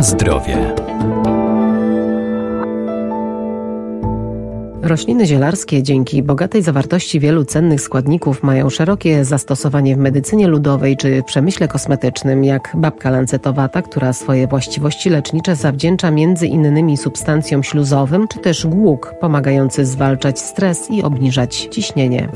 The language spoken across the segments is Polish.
Na zdrowie. Rośliny zielarskie dzięki bogatej zawartości wielu cennych składników mają szerokie zastosowanie w medycynie ludowej czy przemyśle kosmetycznym, jak babka lancetowata, która swoje właściwości lecznicze zawdzięcza między innymi substancjom śluzowym, czy też głuk pomagający zwalczać stres i obniżać ciśnienie.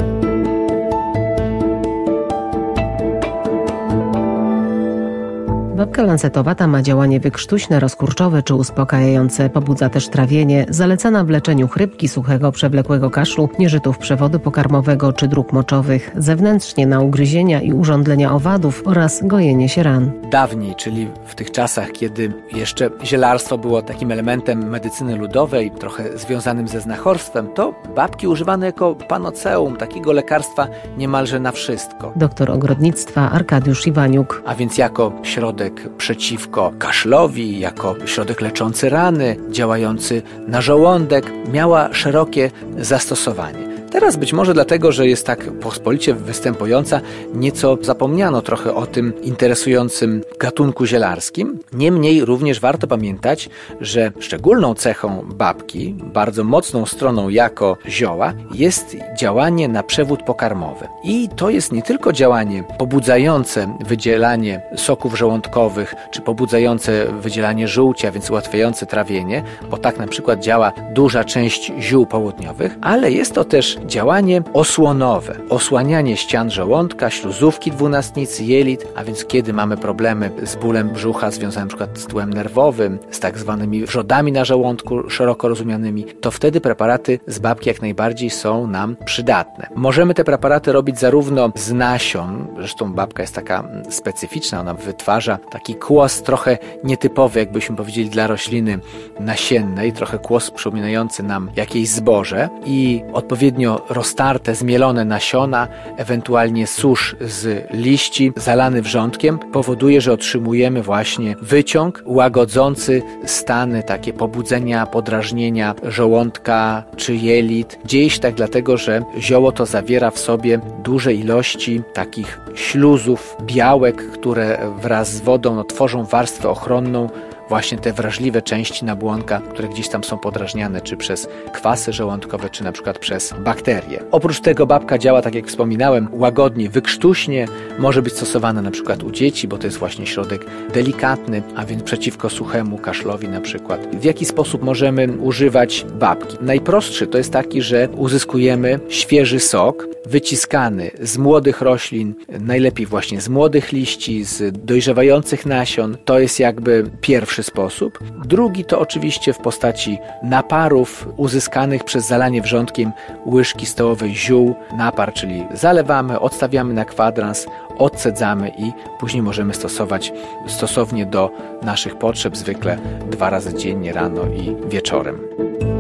Babka lancetowata ma działanie wykrztuśne, rozkurczowe czy uspokajające, pobudza też trawienie, zalecana w leczeniu chrypki, suchego, przewlekłego kaszlu, nieżytów przewodu pokarmowego czy dróg moczowych, zewnętrznie na ugryzienia i urządlenia owadów oraz gojenie się ran. Dawniej, czyli w tych czasach, kiedy jeszcze zielarstwo było takim elementem medycyny ludowej, trochę związanym ze znachorstwem, to babki używane jako panoceum, takiego lekarstwa niemalże na wszystko. Doktor ogrodnictwa Arkadiusz Iwaniuk. A więc jako środek przeciwko kaszlowi, jako środek leczący rany, działający na żołądek, miała szerokie zastosowanie. Teraz być może dlatego, że jest tak pospolicie występująca, nieco zapomniano trochę o tym interesującym gatunku zielarskim. Niemniej również warto pamiętać, że szczególną cechą babki, bardzo mocną stroną jako zioła, jest działanie na przewód pokarmowy. I to jest nie tylko działanie pobudzające wydzielanie soków żołądkowych, czy pobudzające wydzielanie żółcia, więc ułatwiające trawienie, bo tak na przykład działa duża część ziół południowych, ale jest to też działanie osłonowe, osłanianie ścian żołądka, śluzówki dwunastnicy, jelit, a więc kiedy mamy problemy z bólem brzucha związane np. z tłem nerwowym, z tak zwanymi wrzodami na żołądku szeroko rozumianymi, to wtedy preparaty z babki jak najbardziej są nam przydatne. Możemy te preparaty robić zarówno z nasion, zresztą babka jest taka specyficzna, ona wytwarza taki kłos trochę nietypowy, jakbyśmy powiedzieli dla rośliny nasiennej, trochę kłos przypominający nam jakieś zboże i odpowiednio roztarte, zmielone nasiona, ewentualnie susz z liści zalany wrzątkiem powoduje, że otrzymujemy właśnie wyciąg łagodzący stany, takie pobudzenia, podrażnienia żołądka czy jelit. Dzieje się tak dlatego, że zioło to zawiera w sobie duże ilości takich śluzów, białek, które wraz z wodą no, tworzą warstwę ochronną właśnie te wrażliwe części nabłonka, które gdzieś tam są podrażniane, czy przez kwasy żołądkowe, czy na przykład przez bakterie. Oprócz tego babka działa, tak jak wspominałem, łagodnie, wykrztuśnie, może być stosowana na przykład u dzieci, bo to jest właśnie środek delikatny, a więc przeciwko suchemu kaszlowi na przykład. W jaki sposób możemy używać babki? Najprostszy to jest taki, że uzyskujemy świeży sok, wyciskany z młodych roślin, najlepiej właśnie z młodych liści, z dojrzewających nasion. To jest jakby pierwszy sposób. Drugi to oczywiście w postaci naparów uzyskanych przez zalanie wrzątkiem łyżki stołowej ziół. Napar, czyli zalewamy, odstawiamy na kwadrans, odcedzamy i później możemy stosować stosownie do naszych potrzeb, zwykle dwa razy dziennie, rano i wieczorem.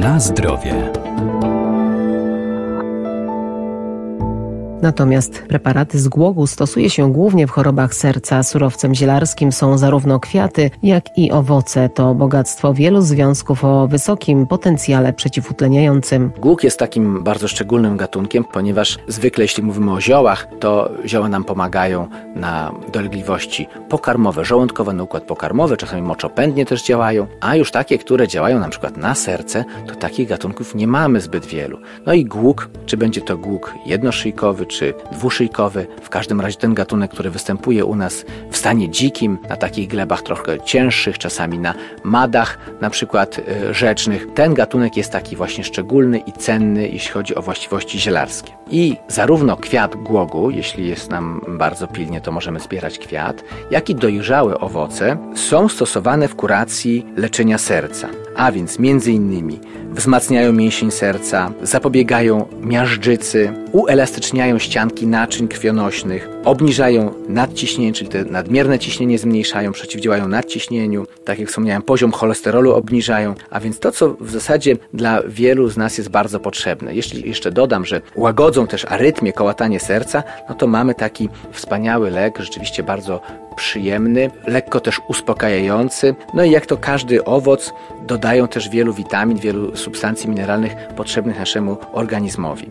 Na zdrowie. Natomiast preparaty z głogu stosuje się głównie w chorobach serca. Surowcem zielarskim są zarówno kwiaty, jak i owoce. To bogactwo wielu związków o wysokim potencjale przeciwutleniającym. Głóg jest takim bardzo szczególnym gatunkiem, ponieważ zwykle jeśli mówimy o ziołach, to zioła nam pomagają na dolegliwości pokarmowe, żołądkowe, na układ pokarmowy, czasami moczopędnie też działają, a już takie, które działają na przykład na serce, to takich gatunków nie mamy zbyt wielu. No i głóg, czy będzie to głóg jednoszyjkowy, czy dwuszyjkowy. W każdym razie ten gatunek, który występuje u nas w stanie dzikim, na takich glebach trochę cięższych, czasami na madach, na przykład y, rzecznych. Ten gatunek jest taki właśnie szczególny i cenny, jeśli chodzi o właściwości zielarskie. I zarówno kwiat głogu, jeśli jest nam bardzo pilnie, to możemy zbierać kwiat, jak i dojrzałe owoce są stosowane w kuracji leczenia serca. A więc innymi wzmacniają mięsień serca, zapobiegają miażdżycy, uelastyczniają ścianki naczyń krwionośnych, obniżają nadciśnienie, czyli te nadmierne ciśnienie zmniejszają, przeciwdziałają nadciśnieniu, tak jak wspomniałem, poziom cholesterolu obniżają, a więc to, co w zasadzie dla wielu z nas jest bardzo potrzebne. Jeśli jeszcze dodam, że łagodzą też arytmię, kołatanie serca, no to mamy taki wspaniały lek, rzeczywiście bardzo przyjemny, lekko też uspokajający. No i jak to każdy owoc, dodają też wielu witamin, wielu substancji mineralnych potrzebnych naszemu organizmowi.